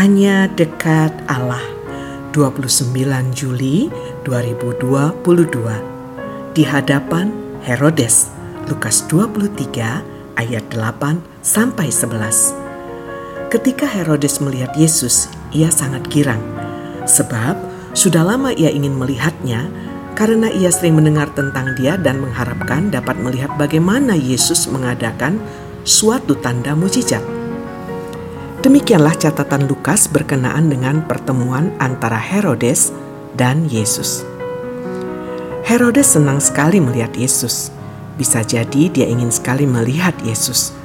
Hanya dekat Allah. 29 Juli 2022 Di hadapan Herodes Lukas 23 ayat 8 sampai 11 Ketika Herodes melihat Yesus ia sangat girang. Sebab sudah lama ia ingin melihatnya karena ia sering mendengar tentang dia dan mengharapkan dapat melihat bagaimana Yesus mengadakan suatu tanda mujizat. Demikianlah catatan Lukas berkenaan dengan pertemuan antara Herodes dan Yesus. Herodes senang sekali melihat Yesus. Bisa jadi dia ingin sekali melihat Yesus.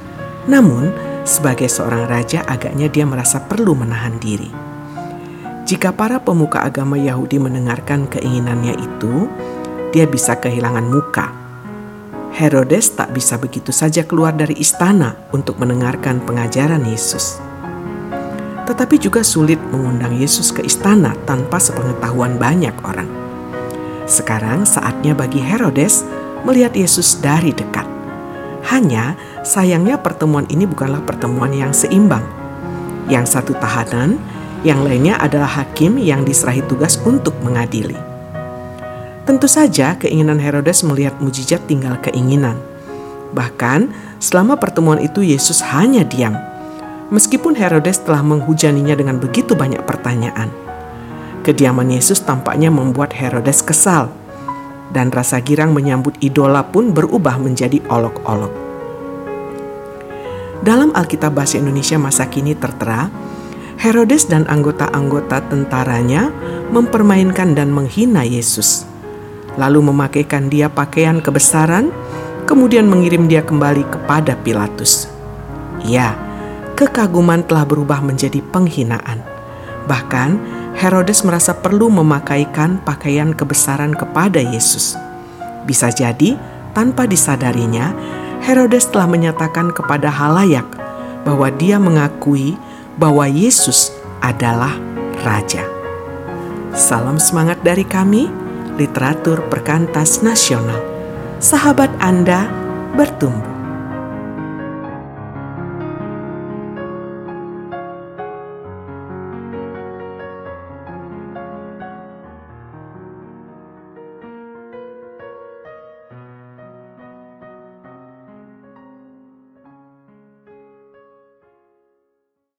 Namun, sebagai seorang raja agaknya dia merasa perlu menahan diri. Jika para pemuka agama Yahudi mendengarkan keinginannya itu, dia bisa kehilangan muka. Herodes tak bisa begitu saja keluar dari istana untuk mendengarkan pengajaran Yesus tetapi juga sulit mengundang Yesus ke istana tanpa sepengetahuan banyak orang. Sekarang saatnya bagi Herodes melihat Yesus dari dekat. Hanya sayangnya pertemuan ini bukanlah pertemuan yang seimbang. Yang satu tahanan, yang lainnya adalah hakim yang diserahi tugas untuk mengadili. Tentu saja keinginan Herodes melihat mujizat tinggal keinginan. Bahkan selama pertemuan itu Yesus hanya diam meskipun Herodes telah menghujaninya dengan begitu banyak pertanyaan. Kediaman Yesus tampaknya membuat Herodes kesal, dan rasa girang menyambut idola pun berubah menjadi olok-olok. Dalam Alkitab Bahasa Indonesia masa kini tertera, Herodes dan anggota-anggota tentaranya mempermainkan dan menghina Yesus, lalu memakaikan dia pakaian kebesaran, kemudian mengirim dia kembali kepada Pilatus. Ya, kekaguman telah berubah menjadi penghinaan. Bahkan, Herodes merasa perlu memakaikan pakaian kebesaran kepada Yesus. Bisa jadi, tanpa disadarinya, Herodes telah menyatakan kepada halayak bahwa dia mengakui bahwa Yesus adalah raja. Salam semangat dari kami, literatur perkantas nasional. Sahabat Anda bertumbuh.